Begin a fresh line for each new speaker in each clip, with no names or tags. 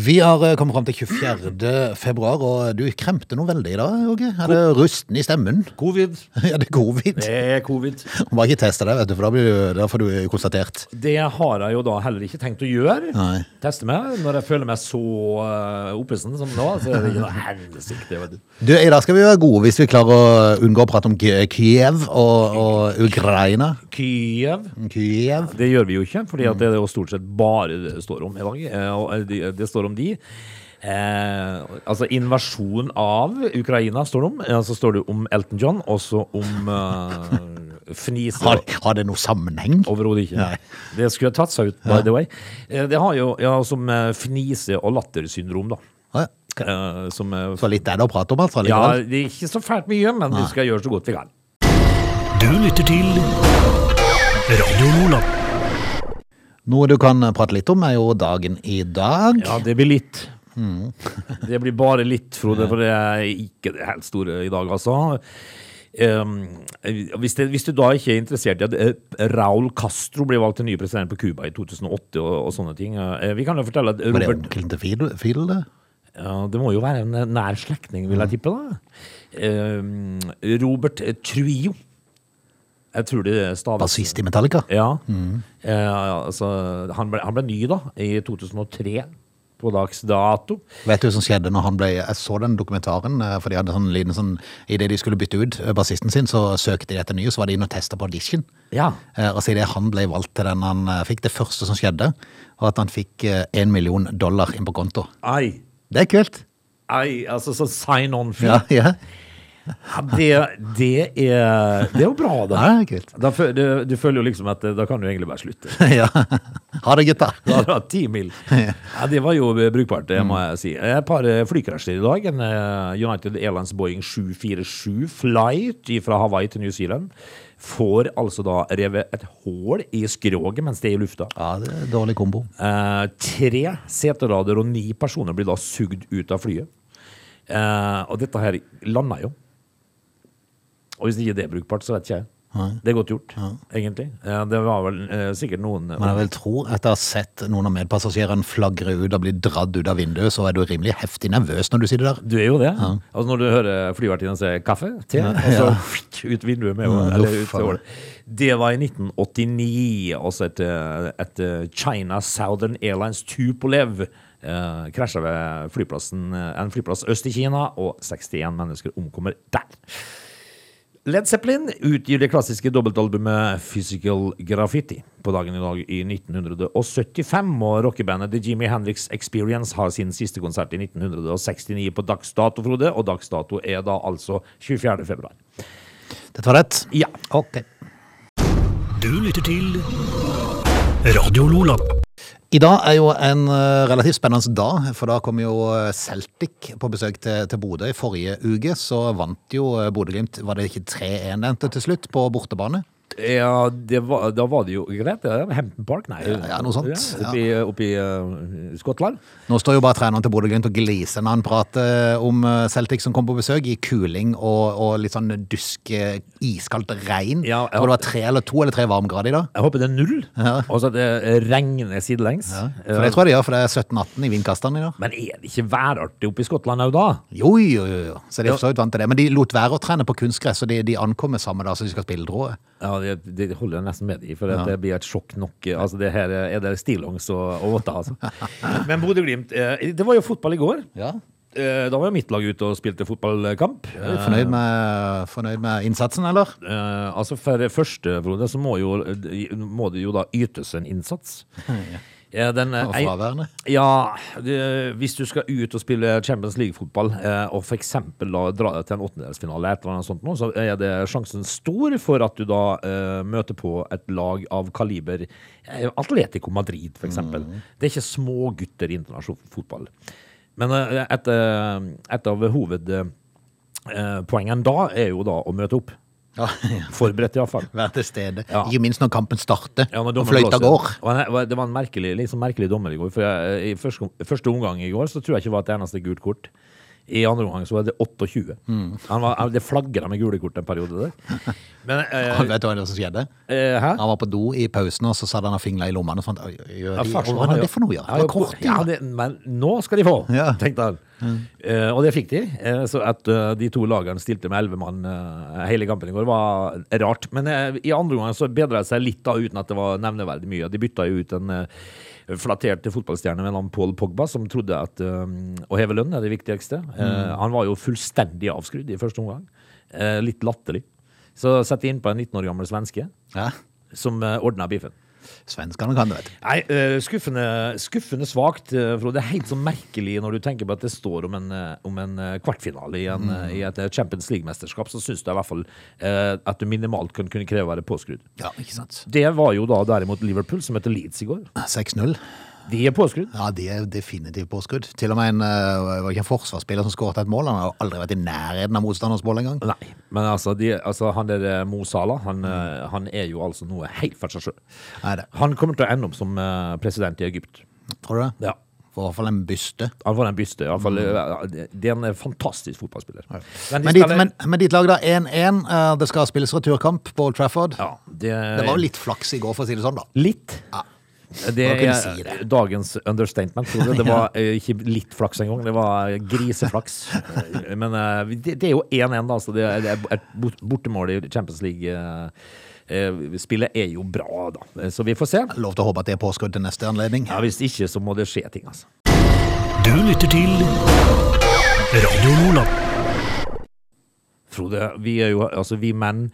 Vi har eh, kommet fram til 24. februar, og du kremte noe veldig i dag, Åge. Er det rusten i stemmen?
Covid.
Ja, det er covid.
Det er covid.
Bare ikke teste det, vet du, for da, blir du, da får du konstatert.
Det har jeg jo da heller ikke tenkt å gjøre.
Nei.
Teste meg. Når jeg føler meg så uh, oppesen som nå, så er det ikke noe hensikt. du.
Du, I dag skal vi være gode hvis vi klarer å unngå å prate om Kiev og, og Ukraina.
Kiev.
Kiev.
Det gjør vi jo ikke, fordi det er det jo stort sett bare det står om i dag. eh, det står om de. Eh, altså invasjon av Ukraina står det om. Eh, Så står det om Elton John, og så om eh, fnise.
Har, har det noe sammenheng?
Overhodet ikke.
Nei.
Det skulle tatt seg ut, by the way. Eh, Det har jo ja, som eh, fnise- og lattersyndrom, da.
Ja,
Eh, Som eh,
Så litt er det å prate om, altså.
Ja, det er ikke så fælt mye, men vi skal gjøre så godt vi kan.
Du lytter til Radio Nordland.
Noe du kan prate litt om, er jo dagen i dag.
Ja, det blir litt. Det blir bare litt, Frode, for det er ikke det helt store i dag, altså. Um, hvis, det, hvis du da ikke er interessert i at eh, Raúl Castro ble valgt til ny president på Cuba i 2008 og, og sånne ting uh, Vi kan jo fortelle at Robert
Var det onkelen til Fidel, Fidel det?
Ja, det må jo være en nær slektning, vil jeg tippe. da. Eh, Robert Trujillo. Jeg tror det staves
Bassist i Metallica?
Ja. Eh, altså, han, ble, han ble ny da, i 2003, på dags dato.
Vet du hva som skjedde når han ble Jeg så den dokumentaren, eh, for de hadde sånn liten sånn Idet de skulle bytte ut eh, bassisten sin, så søkte de etter nye, så var de inne og testa på audition.
Ja.
Eh, altså idet han ble valgt til den han eh, fikk, det første som skjedde, var at han fikk én million dollar inn på konto.
Ai.
Det er kult!
Ai, altså så sign on-fee.
Ja, ja.
Ja, det, det, er, det er jo bra, da.
ja kult.
da du, du føler jo liksom at eh, da kan du egentlig bare slutte.
ja. Ha det, gutta.
Da har du ti mil. Ja, det var jo brukbart, det må jeg si. Et par eh, flykrasjer i dag. En eh, United Airlines Boeing 747 flight fra Hawaii til New Zealand får altså da revet et hull i skroget mens det er i lufta.
Ja, det er dårlig kombo.
Eh, tre seterader og ni personer blir da sugd ut av flyet. Eh, og dette her landa jo. Og hvis ikke det er brukbart, så vet ikke jeg. Det er godt gjort, egentlig. Eh, det var vel eh, sikkert noen
Men jeg vil tro, etter å ha sett noen av medpassasjerene flagre ut og bli dratt ut av vinduet, så er du rimelig heftig nervøs når du sitter der.
Du er jo det. Altså Når du hører flyvertinnen si 'kaffe', te, og så ut vinduet med
Ja,
hullet. Det var i 1989. Også et, eh, et eh, China Southern Airlines Tupolev eh, krasja ved flyplassen, eh, en flyplass øst i Kina, og 61 mennesker omkommer der. Led Zeppelin utgir det klassiske dobbeltalbumet Physical Graffiti på dagen i dag i 1975, og rockebandet The Jimmy Hendrix Experience har sin siste konsert i 1969 på dags dato, Frode, og dags dato er da altså 24. februar.
Dette var rett?
Ja.
Ok.
Du lytter til Radio Nordland.
I dag er jo en eh, relativt spennende dag, for da kom jo eh, Celtic på besøk til, til Bodø. I forrige uke så vant jo eh, Bodø-Glimt, var det ikke 3-1 det endte til slutt, på bortebane?
Ja, det var, da var det jo greit. Det Hampton Park, nei.
ja, noe sånt.
Oppi, oppi uh, Skottland.
Nå står jo bare treneren til Bodø-Glimt og gliser når han prater om eh, Celtic som kom på besøk, i kuling og, og litt sånn dusk, eh, iskaldt regn.
Ja,
Jeg tror det var tre eller to eller tre varmegrader i dag.
Jeg håper det er null, og så det regner sidelengs.
For det tror jeg det gjør, for det er 17-18 i vindkastene i dag.
Men er det ikke værartig oppe i Skottland òg, da?
Jo, jo, jo, jo. Så de er for så vidt vant til det. Men de lot være å trene på kunstgress, og de, de ankommer samme dag som de skal spille, tror jeg.
Ja, det, det holder jeg nesten med i, for ja. det blir et sjokk nok. Altså, det her er det stillongs og, og votter, altså. Men Bodø-Glimt eh, Det var jo fotball i går.
Ja.
Eh, Da var jo mitt lag ute og spilte fotballkamp.
Du fornøyd med, fornøyd med innsatsen, eller?
Eh, altså For det første, Frode, så må, jo, må det jo da ytes en innsats. Ja, den, eh,
Og fraværende?
Ja, det, hvis du skal ut og spille Champions League-fotball, eh, og f.eks. dra deg til en åttendedelsfinale, et eller annet sånt nå, så er det sjansen stor for at du da eh, møter på et lag av kaliber eh, Atletico Madrid, f.eks. eksempel Det er ikke smågutter i internasjonal fotball. Men eh, et, eh, et av hovedpoengene da er jo da å møte opp.
Ja,
Forberedt, iallfall.
Være til stede.
Ja.
Ikke minst når kampen starter,
Ja,
og fløyta går.
Det var en merkelig, liksom merkelig dommer i går. For jeg, I første, første omgang i går så tror jeg ikke det var et eneste gult kort I andre omgang så var det 28.
Mm.
Han var, det flagra med gule kort en periode der. Men eh,
Vet du hva det som skjedde?
eh, Hæ?
Han var på do i pausen, og så satt han og fingla i lommene. og fant,
Ja, farsen
Hva er det for noe? Ja?
Ja,
Det var kort,
ja,
ja.
det, men nå skal de få,
Ja.
tenkte han. Eh, og det fikk de. Eh, så at uh, de to lagene stilte med elleve mann uh, hele kampen i går, var rart. Men i andre omgang så bedra det seg litt, da, uten at det var nevneverdig mye. De bytta jo ut en uh, flattert fotballstjerne med navn Paul Pogba, som trodde at eh, å heve lønn er det viktigste. Eh, Han var jo fullstendig avskrudd i første omgang. Uh, litt latterlig. Så sett inn på en 19 år gammel svenske
Ja.
som uh, ordna biffen.
Svenskene kan det, vet du.
Nei, eh, skuffende, skuffende svakt, eh, Frode. Det er helt så merkelig når du tenker på at det står om en, eh, om en kvartfinale i, en, mm. i et Champions League-mesterskap, så syns du i hvert fall at du minimalt kan kunne kreve å være påskrudd.
Ja, ikke sant.
Det var jo da derimot Liverpool, som heter Leeds i går.
6-0.
De er påskudd?
Ja, de er definitivt påskudd. Til og med en, uh, en forsvarsspiller som skåret et mål. Han har aldri vært i nærheten av motstanders mål engang.
Nei, men altså, de, altså han der eh, Mo Salah, han, mm. han er jo altså noe helt for seg sjøl. Han kommer til å ende opp som president i Egypt.
Tror du det?
Ja.
For i hvert fall en byste.
Han var en byste. i hvert fall, Det er en fantastisk fotballspiller. Men
Men ditt, men, men ditt lag da, 1-1. eh, Det skal spilles returkamp på Old Trafford.
ja, det,
Det var jo litt flaks i går, for å si det sånn, da.
Litt.
Ja.
Det er
si det.
dagens understatement. Frode. Det var eh, ikke litt flaks engang, det var griseflaks. Eh, Men eh, det, det er jo 1-1, da, så det er et bortemål i Champions League-spillet er jo bra, da. Eh, Så vi får se.
Lov til å håpe at det er påskudd til neste anledning.
Ja, Hvis ikke, så må det skje ting, altså.
Du lytter til Radio Nordland.
Frode, vi er jo, altså vi menn,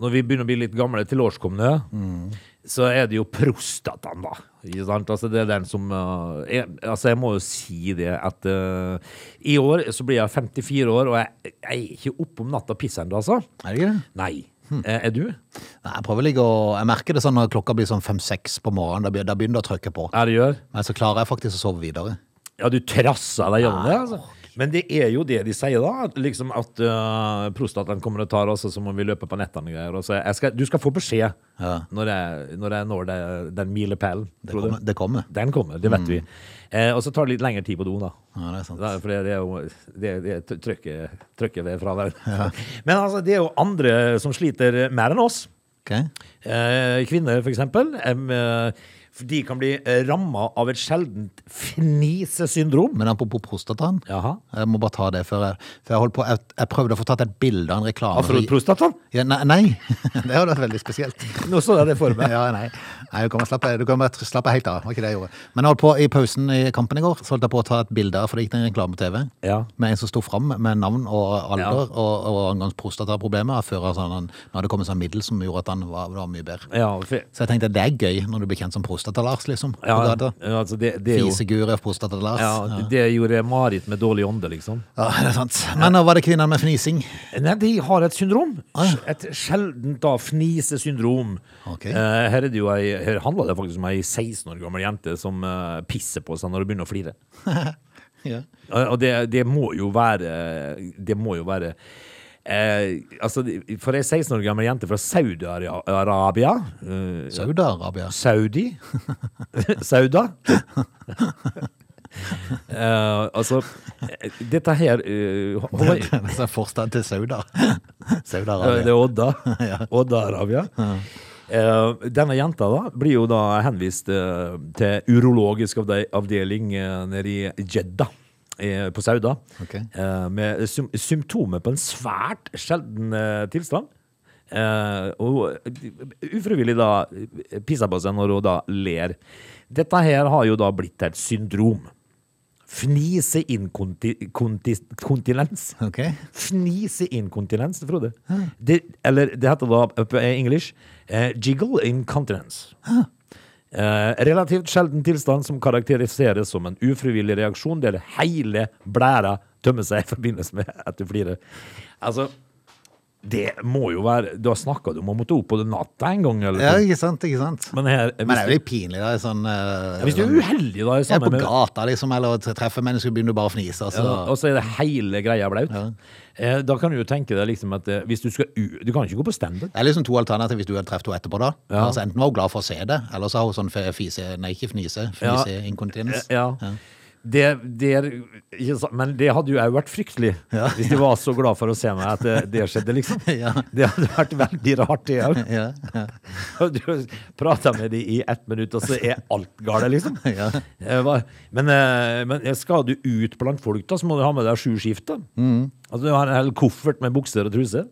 når vi begynner å bli litt gamle til årskomne, så er det jo prostataen, da. Ikke sant? Altså det er den som uh, jeg, Altså, jeg må jo si det at uh, i år så blir jeg 54 år, og jeg, jeg er ikke oppe om natta og pisser ennå, altså.
Er det ikke det?
Nei. Eh, Er du?
Nei, jeg prøver å Jeg merker det sånn når klokka blir sånn fem-seks på morgenen. Da begynner det å trykke på.
Ja, det gjør?
Men så klarer jeg faktisk å sove videre.
Ja, du trasser deg gjennom det, altså. Men det er jo det de sier, da. Liksom at uh, prostataen kommer og tar oss, og så må vi løpe på nettene og greier. Og så jeg skal, du skal få beskjed
Ja.
når, jeg, når jeg når det, den milepælen.
Det kommer. Det kommer.
Den kommer, det vet vi. Eh, og så tar det litt lengre tid på do, da.
Ja, det er sant.
Da, for det, er jo det, det trykket, trykket ved fravær. Men altså, det er jo andre som sliter mer enn oss.
Okay.
Eh, kvinner, for eksempel. Em, eh, de kan bli ramma av et sjeldent fnisesyndrom.
Men apropos prostataen.
Jaha.
Jeg må bare ta det før jeg For jeg holdt på Jeg, jeg prøvde å få tatt et bilde av en reklame. for-
Afroprostata?
Ja, nei, nei. det hadde vært veldig spesielt.
Nå så jeg det for meg.
Ja, nei. nei du kan bare slappe, du kan bare slappe helt av. Ikke det jeg gjorde. Men jeg holdt på i pausen i kampen i går, så holdt jeg på å ta et bilde av, for det gikk en reklame-TV
Ja.
med en som sto fram med navn og alder
Ja.
og, og angangs prostataproblemer. Før altså, han, nå hadde det kommet sånn middel som gjorde at han var, var mye bedre.
Ja, for,
Så jeg tenkte det er gøy når du blir kjent som Prostata-Lars, liksom.
ja, altså det, det
Fisegure Prostata-Lars.
ja, Det gjorde Marit med dårlig ånde, liksom.
Ja, det er sant. Men var det kvinner med fnising.
Nei, de har et syndrom.
Ah, ja.
Et sjeldent da fnisesyndrom.
Okay.
Eh, her, er det jo ei, her handler det faktisk om ei 16 år gammel jente som uh, pisser på seg når hun begynner å flire.
Ja.
Og og det, det må jo være Det må jo være eh, altså, For ei 16 år gammel jente fra Saudi-Arabia eh,
Saudi-Arabia.
Saudi? Sauda? Eh, altså Dette her uh,
Det er forstand til Sauda.
Eh, Det er Odda. Odda-Arabia. Uh, denne jenta da blir jo da henvist uh, til urologisk avdeling uh, nede i Jeddah på Sauda.
Okay.
Eh, med sym symptomer på en svært sjelden eh, tilstand. Eh, og ufrivillig da pisser på seg når hun da ler. Dette her har jo da blitt et syndrom. Fniseinkontinens.
Ok.
Fniseinkontinens, Frode. Det, eller det heter da på engelsk uh, jiggle incontinence. Eh, relativt sjelden tilstand som karakteriseres som en ufrivillig reaksjon der hele blæra tømmer seg i forbindelse med at du flirer. Altså, det må jo være Da snakka du om å måtte opp på det natta en gang, eller?
Ja, ikke sant, ikke sant.
Men her
Men det er jo litt pinlig, da. Sånn, eh,
hvis du er
sånn-
uheldig, da,
er på
med
gata, liksom, eller treffer mennesker begynner du bare å fnise. Altså.
Ja, og så er det hele greia blaut. Eh, da kan du jo tenke deg liksom at eh, hvis du skal Du kan ikke gå på standup.
Det er liksom to alternativer hvis du hadde truffet henne etterpå. da.
Ja.
Altså Enten var hun glad for å se det, eller så har hun sånn fise, nei, ikke fnise,
Ja.
fniseinkontinens.
Ja. Det, det, men det hadde jo òg vært fryktelig,
Ja.
hvis de var så glad for å se meg at det, det skjedde, liksom.
Ja.
Det hadde vært veldig rart, det òg.
Ja, ja.
Du prata med dem i ett minutt, og så er alt galt, liksom.
Ja.
Eh, Men, eh, men skal du ut blant folk, da, så må du ha med deg sju skift. Da
Mm.
Altså, du har en hel koffert med bukser og truser.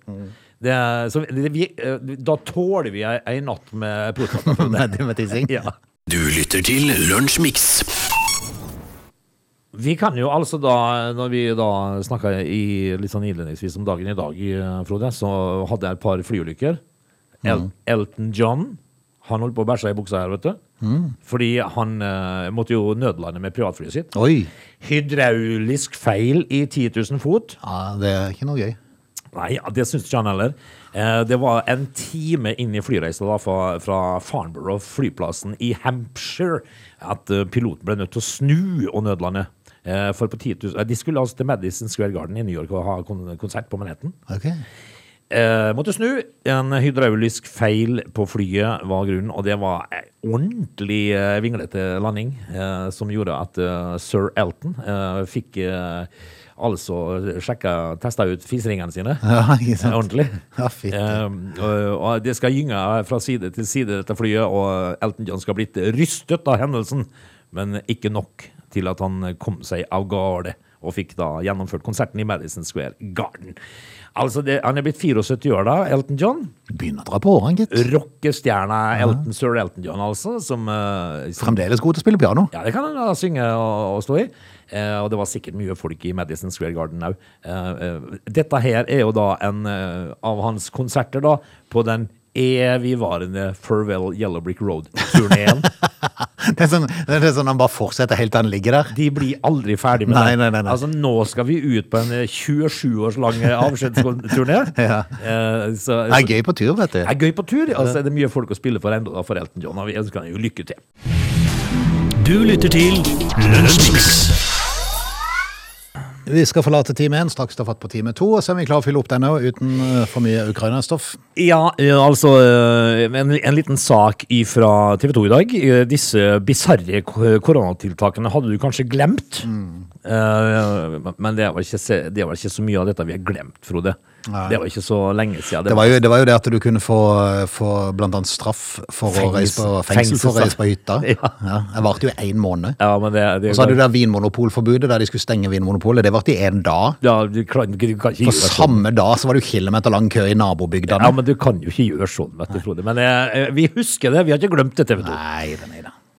Det er, så det, vi, eh, da tåler vi ei, natt med prostata.
Med, med tissing.
Ja.
Du lytter til Lunsjmix.
Vi kan jo altså da, når vi da snakka i, litt sånn innledningsvis om dagen i dag, eh, Frode, så hadde jeg et par flyulykker. El Elton John, han holdt på å bæsje i buksa her, vet du. Fordi han uh, måtte jo nødlande med privatflyet sitt.
Oi.
Hydraulisk feil i 10 000 fot.
Ja, det er ikke noe gøy.
Nei, det syns ikke han heller. Eh, det var en time inn i flyreisa da, fra, fra Farnborough, flyplassen i Hampshire, at uh, piloten ble nødt til å snu og nødlande. Eh, for på 10 000, eh, De skulle altså til Madison Square Garden i New York og ha kon konsert på Manhattan.
Ok.
Eh, måtte snu. En hydraulisk feil på flyet var grunnen, og det var en ordentlig eh, vinglete landing eh, som gjorde at eh, sir Elton fikk altså sjekka, testa ut fiseringene sine.
Ja, ikke sant.
Ordentlig.
Ja,
og, og det skal gynge fra side til side, dette flyet, og Elton John skal ha blitt rystet av hendelsen, men ikke nok til at han kom seg av gårde og fikk da gjennomført konserten i Madison Square Garden. Altså, det, Han er blitt 74 år da, Elton John.
Begynner å dra på årene, gitt.
Rockestjerna Elton, sir Elton John, altså, som, uh, som
Fremdeles god til å spille piano.
ja, det kan han da synge og, og stå i. Uh, og det var sikkert mye folk i Madison Square Garden òg. Uh, eh, dette her er jo da en av hans konserter da på den evigvarende Farewell Yellow Brick Road-turneen.
Det er sånn, det er sånn han bare fortsetter helt til han ligger der.
De blir aldri ferdig med
Nei,
det.
nei, nei, nei.
Altså, nå skal vi ut på en eh, 27 års lang eh, avskjedsturné.
Ja.
Eh, så,
Det er gøy på tur, vet du.
Det er gøy på tur. Altså, er det mye folk å spille for ennå for Elton John, og vi ønsker ham lykke til.
Du lytter til Lunsjmix.
Vi skal forlate time én, straks ta fatt på time to, og så er vi klare å fylle opp denne uten eh, for mye Ukraina-stoff.
Ja, eh, altså eh, en, en liten sak fra TV 2 i dag. Disse bisarre koronatiltakene hadde du kanskje glemt. Mm. men det var, ikke, det var ikke så mye av dette vi har glemt, Frode.
Nei.
Det var ikke så lenge siden.
Det var, jo, det var jo det at du kunne få, få blant annet straff for å reise på fengsel for å reise på hytta.
Ja.
Ja, det varte jo én måned.
Ja, men det, det
Og så hadde du det vinmonopolforbudet der de skulle stenge Vinmonopolet. Det varte i én dag.
ja, du, kan, du kan
For
sånn.
samme dag så var det jo kilometer lang kø i nabobygdene.
Ja, men du kan jo ikke gjøre sånn, vet du, Frode. Men eh, vi husker det. Vi har ikke glemt det, TV 2.
Nei nei da.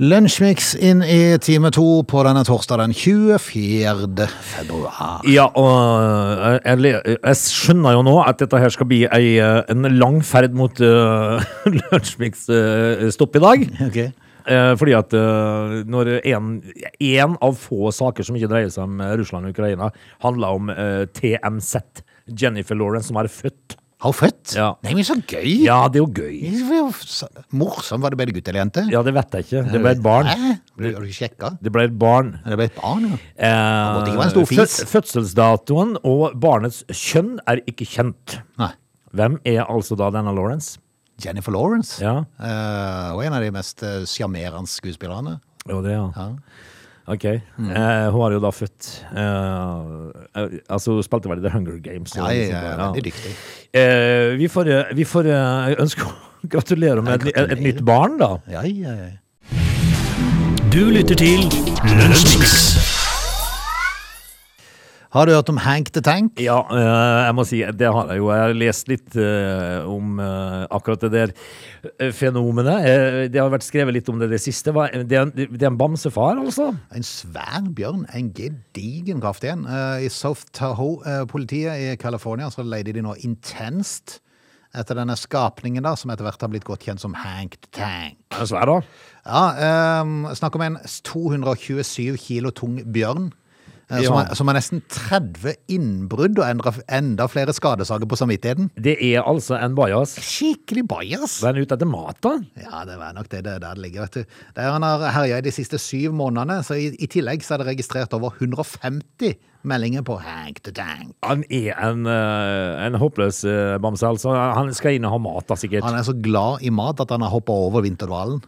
Lunsjmix inn i time to på denne torsdag den 24. februar.
Ja, og eh, jeg, jeg skjønner jo nå at dette her skal bli ei, eh, en lang ferd mot uh, Lunsjmix-stopp i dag.
Ok.
Eh, fordi at eh, når en, en av få saker som ikke dreier seg om eh, Russland og Ukraina, handler om eh, TMZ, Jennifer Lawrence, som er født.
Har hun født?
Ja.
Nei, men så gøy!
Ja, det er jo gøy.
Morsomt, var Morsom. Var det bare gutt eller jente?
Ja, det vet jeg ikke. Det ble et barn.
Hæ? Ble- du sjekka?
Det ble et barn.
Det ble et barn, ja.
Eh,
måtte ikke være en stor fis.
Fødselsdatoen og barnets kjønn er ikke kjent.
Nei.
Hvem er altså da denne Lawrence?
Jennifer Lawrence.
Ja,
Eh, og en av de mest eh, sjarmerende skuespillerne.
jo det, ja.
Ja.
Ok. Eh, hun har jo da født eh, eh, Altså, hun spilte vel i The Hunger Games. Ja,
Ja, ja,
sånt
veldig dyktig.
Eh, vi får, eh, vi får eh, ønske å gratulere med et, et, et nytt barn, da.
Ja, ja, ja.
Du lytter til Lunsjmix.
Har du hørt om Hank the Tank?
Ja, eh, jeg må si det har jeg jo. Jeg har lest litt eh, om eh, akkurat det der fenomenet. Det har vært skrevet litt om det det siste. Det er en, det er en bamsefar, altså?
En svær bjørn, en gedigen kraftig en. I South Tahoe-politiet i California så leter de nå intenst etter denne skapningen da, som etter hvert har blitt godt kjent som Hank the Tank.
Er svær, da?
Ja, um, snakk om en 227 kilo tung bjørn. Eh, som, har, som har nesten 30 innbrudd og enda, enda flere skadesaker på samvittigheten.
Det er altså en bajas.
Skikkelig bajas!
Den er ute etter mat, da?
Ja, det var nok det, det der det ligger, vet du. Der han har herja i de siste syv månedene, så i, i tillegg så er det registrert over 150 meldinger på Hank the Tank.
Han er en, eh, en håpløs eh, bamse, altså. Han skal inn og ha mat, da, sikkert.
Han er så glad i mat at han har hoppa over vinterdvalen.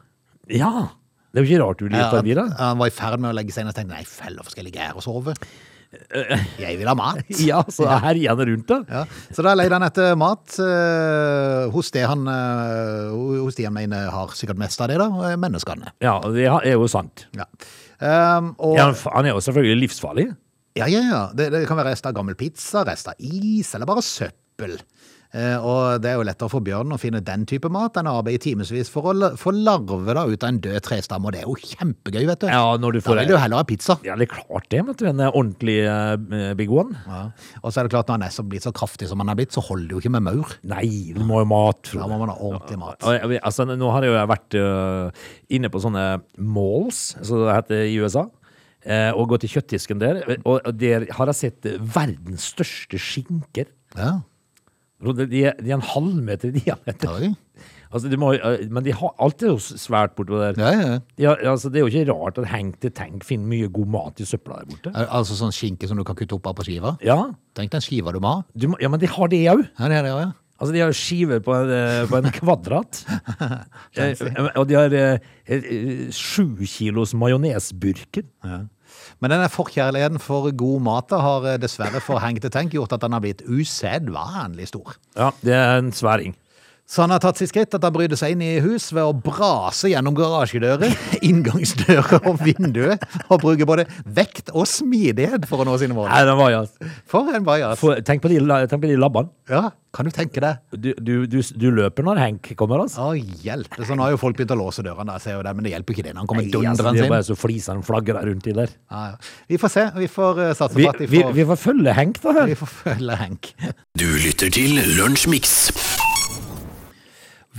Ja. Det er jo ikke rart du blir litt av da.
han var i ferd med å legge seg inn og tenkte nei, feller, hvorfor skal jeg ligge her og sove? Jeg vil ha mat.
Ja, så herjer han rundt, da.
Ja, så da leide han etter mat eh, hos det han eh, hos de han mener har sikkert mest av det, da, menneskene.
Ja, det er jo sant.
Ja. Um, og,
Ja, han er jo selvfølgelig livsfarlig.
ja, ja, ja. Det, det kan være rest av gammel pizza, rest av is, eller bare søppel. Eh, og det er jo lettere for bjørnen å finne den type mat enn å arbeide timevis for å få larver da, ut av en død trestamme, og det er jo kjempegøy, vet du.
Ja, når du får Da
vil du heller ha pizza.
Ja, det er klart det, vet du. En ordentlig uh, big one.
Ja. Og så er det klart, når han er så blitt så kraftig som han er blitt, så holder det jo ikke med maur.
Nei, du må jo mat.
Da må man ha ordentlig mat.
Altså, nå har jeg jo vært uh, inne på sånne malls, som det heter i USA, eh, og gå til kjøttdisken der, og der har jeg sett verdens største skinker.
Ja.
De de er en halvmeter i diameter.
Ja,
Altså, de må, øh, men de har alt er jo svært bortpå der.
Ja, ja.
De har, altså, det er jo ikke rart at Hank til Tank finner mye god mat i søpla der borte.
Er, Altså sånn skinke som du kan kutte opp av på skiva?
Ja,
Tenk den skiva du må ha.
du må, ja men de har det òg.
Ja, det det, ja.
Altså, de har skiver på en, eh, på en kvadrat. Eh, og de har eh, eh, sju kilos majonesburker.
Men denne forkjærligheten for god mat har eh, dessverre for Hank the Tank gjort at den har blitt usedvanlig stor.
Ja, det er en sværing.
Så han har tatt sitt skritt at han bryter seg inn i hus ved å brase gjennom garasjedører, inngangsdører og vinduer, og bruker både vekt og smidighet for å nå sine mål.
Nei, den var ja.
For en bajas.
Tenk, på de, tenk på de labbene.
Ja, kan du tenke deg?
Du, du, du, du løper når Henk kommer, altså.
Å, hjelp. Så nå har jo folk begynt å låse dørene, jeg ser jo det, men det hjelper ikke det når han kommer dundrende inn.
det er bare så flisene flagrer rundt i der.
Ja, ja. Vi får se. Vi får eh, satse
Vi,
på at de får,
vi får følge Henk, da. her.
vi får følge Henk.
Du lytter til Lunsjmix.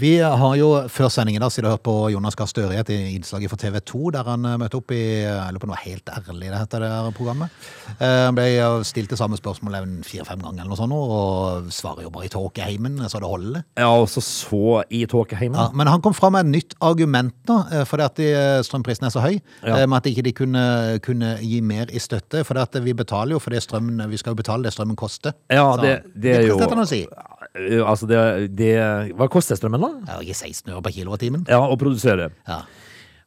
Vi har jo før sendingen da, siden hørt på Jonas Gahr Støre i et innslag fra TV 2, der han eh, møtte opp i Jeg lurer på noe helt ærlig, det heter det her programmet. Eh, Han ble stilt det samme spørsmålet en fire-fem ganger eller noe sånt, og svarer jo bare i tåkeheimen, så det holder.
Ja, og så i tåkeheimen.
Ja, men han kom fram med et nytt argument da, eh, fordi at eh, strømprisen er så høy,
Ja.
eh, med at ikke de kunne, kunne gi mer i støtte, for vi betaler jo for det strømmen, vi skal jo betale det strømmen koster.
Ja,
det,
det, det er jo
si.
Ja, Altså, det, det Hva koster strømmen, da?
Jeg er jo ikke 16 øre per kilowattimen.
Ja, å produsere.
Ja.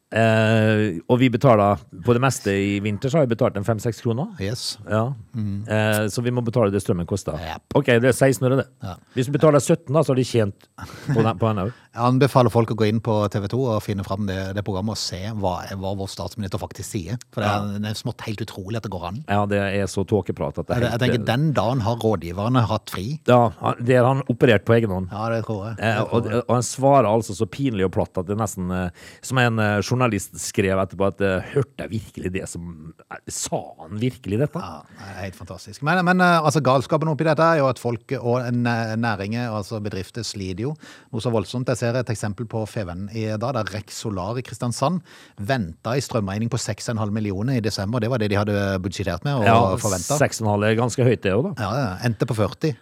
Eh, og vi betaler på det meste i vinter, så har vi betalt en fem-seks kroner.
Yes.
Ja. Eh, så vi må betale det strømmen koster.
Yep.
Ok, det er 16 øre, det.
Ja.
Hvis du betaler 17, da, så har de tjent på den òg.
Jeg anbefaler folk å gå inn på TV 2 og finne fram det, det programmet og se hva, hva vår statsminister faktisk sier. For det er, det er smått helt utrolig at det går an.
Ja, det er så tåkeprat at det
Jeg,
helt
jeg tenker Den dagen har rådgiverne hatt fri.
Ja, det har han operert på egen hånd.
Ja, det tror jeg.
Eh,
Det
og,
tror jeg.
og han svarer altså så pinlig og platt at det er nesten eh, Som en eh, journalist skrev etterpå, at eh, hørte jeg virkelig det som eh, Sa han virkelig dette?
Ja, det er helt fantastisk. Men, men eh, altså, galskapen oppi dette er jo at folk og næringer, altså bedrifter, sliter jo noe så voldsomt. Jeg ser et eksempel på Feven i dag, der Rex Solar i Kristiansand venta i strømregning på 6,5 millioner i desember. Det var det de hadde budsjettert med og
Ja,
forventa.
6,5 er ganske høyt, det òg, da.
Ja, ja, endte på 40.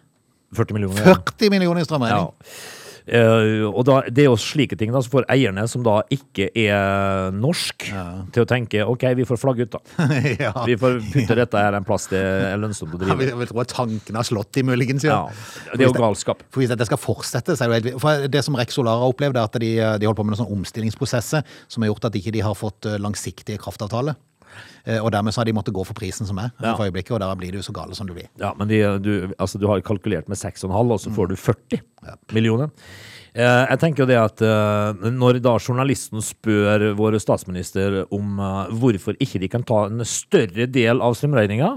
40 millioner.
40 millioner i strømregning!
Ja. Eh, og da, det er jo slike ting da, som får eierne som da ikke er norsk, til å tenke ok, vi får flagge ut, da.
ja.
Vi får putte dette her en plass det er lønnsomt å drive.
Ja, jeg vil tro at tanken har slått i muligens,
Ja,
ja.
det er jo galskap.
For hvis dette skal fortsette, så er det jo helt det som Rex Solar har opplevd, er at de, de holder på med noen sånne omstillingsprosesser som har gjort at de ikke har fått eh, langsiktige kraftavtaler. Eh, Og dermed så har de måttet gå for prisen som er
Ja.
for øyeblikket, og der blir jo så gale som du blir.
Ja, men de, du, altså, du har kalkulert med 6,5, og så får du 40 millioner. Eh, jeg tenker jo det at eh, når da journalisten spør vår statsminister om eh, hvorfor ikke de kan ta en større del av strømregninga,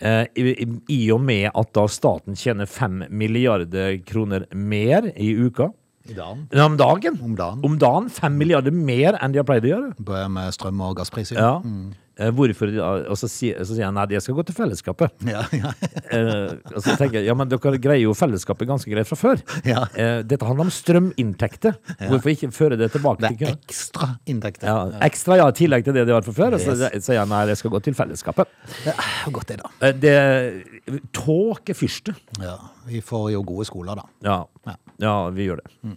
eh, i, i- og med at da staten tjener 5 milliarder kroner mer i uka
I
dagen. Om dagen.
Om dagen.
Om dagen 5 milliarder mer enn de har pleid å gjøre.
Med strøm- og gasspriser.
Ja. Eh, hvorfor, og så sier, så sier jeg nei, jeg skal gå til fellesskapet.
Ja, ja.
Eh, og så tenker jeg, ja, men dere greier jo fellesskapet ganske greit fra før.
Ja.
Eh, dette handler om strøminntekter. Hvorfor ikke føre det tilbake
Det er ekstra inntekter.
Ja, ekstra, ja, i tillegg til det de har fra før. Og så sier jeg nei, jeg skal gå til fellesskapet.
Er godt det, da.
Eh, Det Tåkefyrste.
Ja, vi får jo gode skoler, da.
Ja.
Ja.
ja, vi gjør det.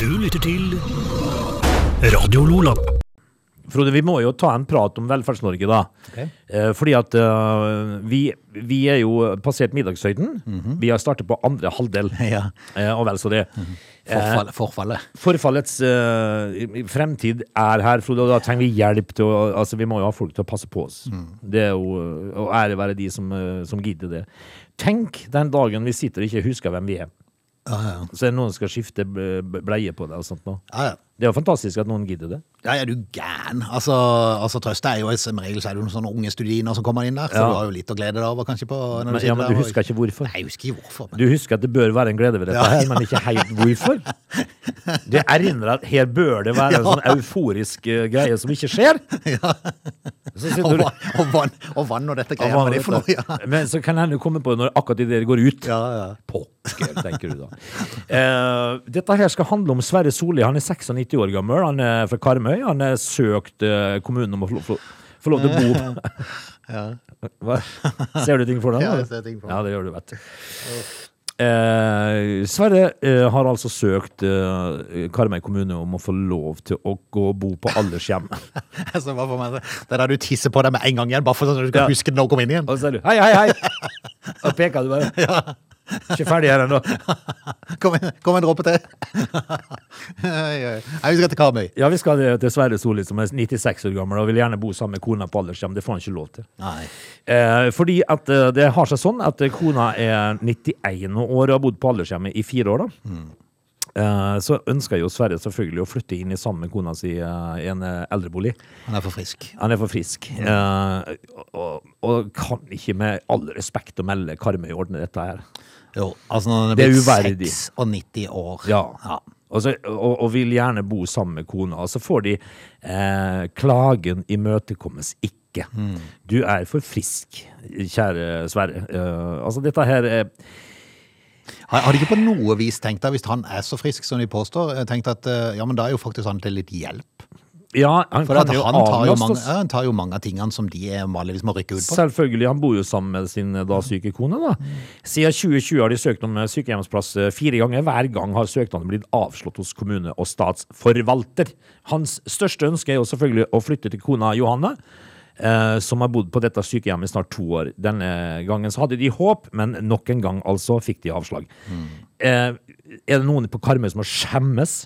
Du lytter til Radio Lola.
Frode, vi må jo ta en prat om Velferds-Norge, da.
Ok.
Eh, fordi at uh, vi, vi er jo passert middagshøyden. Vi har startet på andre halvdel.
Ja.
uh, og vel så det.
Forfall, forfallet.
Forfallets eh, fremtid er her, Frode, og da trenger vi hjelp til å Altså, vi må jo ha folk til å passe på oss. Det er jo Og ære være de som, som gidder det. Tenk den dagen vi sitter og ikke husker hvem vi er.
Ja, ja.
Så er det noen som skal skifte bleie på deg og sånt nå.
ja, ja.
Det er jo fantastisk at noen gidder det.
Ja, er du gæren? Altså, altså trøst er jo som regel så er det noen sånne unge studiner som kommer inn der, så
Ja.
du har jo litt å glede deg over kanskje på
Men, ja, men du
og-
husker ikke hvorfor.
Nei, jeg husker ikke hvorfor. Men...
Du husker at det bør være en glede ved dette
Ja,
her, men ikke helt hvorfor. Det erindrer at her bør det være en sånn euforisk uh, greie som ikke skjer. Så
Og,
du-
vann, og, vann, og vann og dette greier. Hva er det for noe? Ja,
Men så kan hende du komme på det når akkurat idet det går ut.
ja. ja.
Pokker, tenker du da. Uh, dette her skal handle om Sverre Solli. Han er 96 år gammel. Han er fra Karmøy. Han har søkt eh, kommunen om å få, lov til å bo Hva? Ser du ting for deg?
Ja, jeg ser ting for meg.
Ja, det gjør du, vet. Eh, Sverre eh, har altså søkt eh, Karmøy kommune om å få lov til å gå og bo på aldershjem.
Ser bare for meg det. Er da du tisser på deg med en gang igjen, bare for sånn at du skal
Ja.
huske det når du kommer inn igjen.
Og så er du hei, hei, hei! Og peker du bare. Ikke ferdig her ennå.
Kom, en- kom en dråpe til. Nei, vi skal til Karmøy.
Ja, vi skal til Sverre Solli, som er 96 år gammel og vil gjerne bo sammen med kona på aldershjem. Det får han ikke lov til.
Nei.
Eh, fordi at eh, det har seg sånn at kona er 91 år og har bodd på aldershjemmet i fire år. da. Eh, så ønsker jo Sverre selvfølgelig å flytte inn i sammen med kona si eh, i en eh, eldrebolig.
Han er for frisk.
Han er for frisk. Eh, og, og kan ikke med all respekt å melde Karmøy ordne dette her.
Jo, altså når han er
er
blitt
uverdig.
96 år.
Ja.
Ja.
Og, så, og, og vil gjerne bo sammen med kona. Og så får de eh, Klagen imøtekommes ikke. Du er for frisk, kjære Sverre. Eh, altså, dette her er
Har, har de ikke på noe vis tenkt deg, hvis han er så frisk som de påstår, eh, tenkt at eh, ja, men da er jo faktisk han til litt hjelp?
Ja, han
For at han tar jo, mange, ja, han tar jo mange av tingene som de vanligvis må rykke ut på.
Selvfølgelig. Han bor jo sammen med sin eh, da syke kone. da. Siden 2020 har de søkt om eh, sykehjemsplass eh, fire ganger. Hver gang har søknaden blitt avslått hos kommune- og statsforvalter. Hans største ønske er jo selvfølgelig å flytte til kona Johanne. eh, som har bodd på dette sykehjemmet i snart to år. Denne gangen så hadde de håp, men nok en gang altså fikk de avslag. Eh, er det noen på Karmøy som må skjemmes?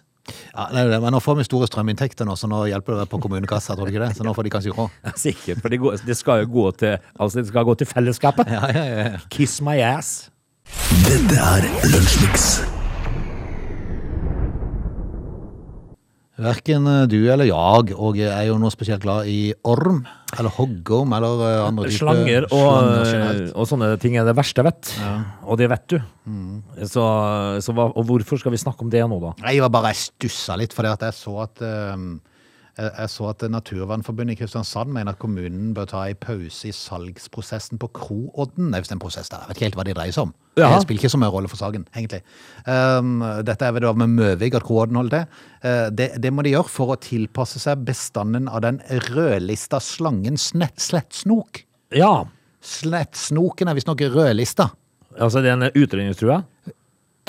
Ja, det er det, men nå får vi store strøminntekter nå, så nå hjelper det på kommunekassa, tror du ikke det? Så nå får de kanskje råd.
Sikkert, for det, går, det skal jo gå til, altså det skal gå til fellesskapet.
Ja, ja, ja.
Kiss my ass.
Dette er Lunsjmix.
Hverken eh, du eller jeg og jeg er jo noe spesielt glad i orm, eller hoggorm, eller eh, andre typer
Slanger og,
slanger
og sånne ting er det verste jeg vet. Og det vet du.
Mm.
Så, så hva, og hvorfor skal vi snakke om det nå, da?
Jeg var bare stussa litt, fordi at jeg så at eh, jeg så at Naturvernforbundet i Kristiansand mener at kommunen bør ta en pause i salgsprosessen på Kroodden. Det er visst en prosess der. Jeg vet ikke helt hva det dreier seg om.
Ja.
Det spiller ikke så mye rolle for saken, egentlig. Um, dette er vel det med Møvig at Kroodden holder til. Uh, det, det må de gjøre for å tilpasse seg bestanden av den rødlista slangen slettsnok.
Ja,
Slettsnoken er visstnok rødlista.
altså det er en utrydningstrue?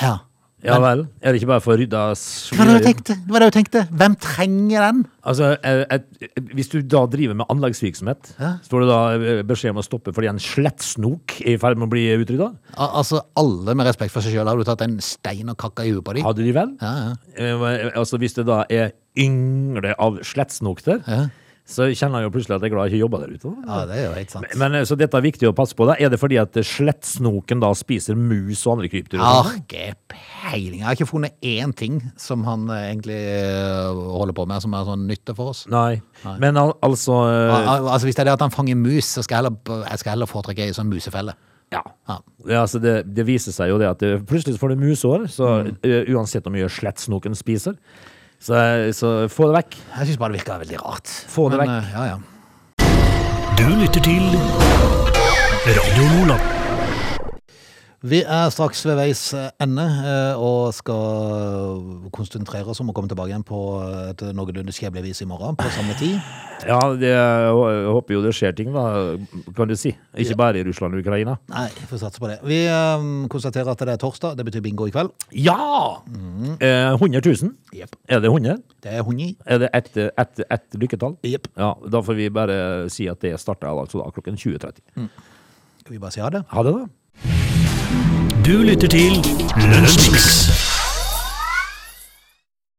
Ja.
Ja vel. Er det ikke bare for å rydde
Hva var det du tenkte. Det. Hvem trenger den?
Altså, eh, et, Hvis du da driver med anleggsvirksomhet, så får du da eh, beskjed om å stoppe fordi en slettsnok er i ferd med å bli utrydda?
Al altså, alle med respekt for seg sjøl hadde du tatt en stein og kakka i huet på dem.
Hadde de vel?
Ja, ja.
Eh, altså Hvis det da er yngle av slettsnok der,
Ja.
Så kjenner han jo plutselig at jeg er glad jeg ikke jobber der ute.
ja, det er jo helt sant.
Men Så dette er viktig å passe på. da. Er det fordi at slettsnoken da spiser mus og andre krypdyr?
Ah, ikke peiling. Jeg har ikke funnet én ting som han eh, egentlig eh, holder på med som er sånn nytte for oss.
Nei. Men al altså eh,
Al al- altså Hvis det er det at han fanger mus, så skal jeg heller, jeg skal heller foretrekke ei sånn musefelle.
Ja.
Ja.
Altså det, det viser seg jo det at det, plutselig får du musår, så
Mm.
eh, uansett hvor mye slettsnoken spiser, så, så få det vekk.
Jeg syns bare det virka veldig rart.
Få det
Men,
vekk.
eh, Ja, ja.
Du lytter til Radio Lola.
Vi er straks ved veis ende eh, og skal konsentrere oss om å komme tilbake igjen på et noenlunde skjebnevis i morgen på samme tid.
Ja, det, jeg håper jo det skjer ting, da, kan du si. Ikke bare i Russland og Ukraina.
Nei, vi får satse på det. Vi eh, konstaterer at det er torsdag. Det betyr bingo i kveld.
Ja! Eh, 100 000.
Yep.
Er det 100?
Det er 100.
Er det ett et, et lykketall?
Yep.
Ja, da får vi bare si at det starter altså da klokken 20.30.
Skal vi bare si ha det?
Ha det, da.
Du lytter til Lunsjmix.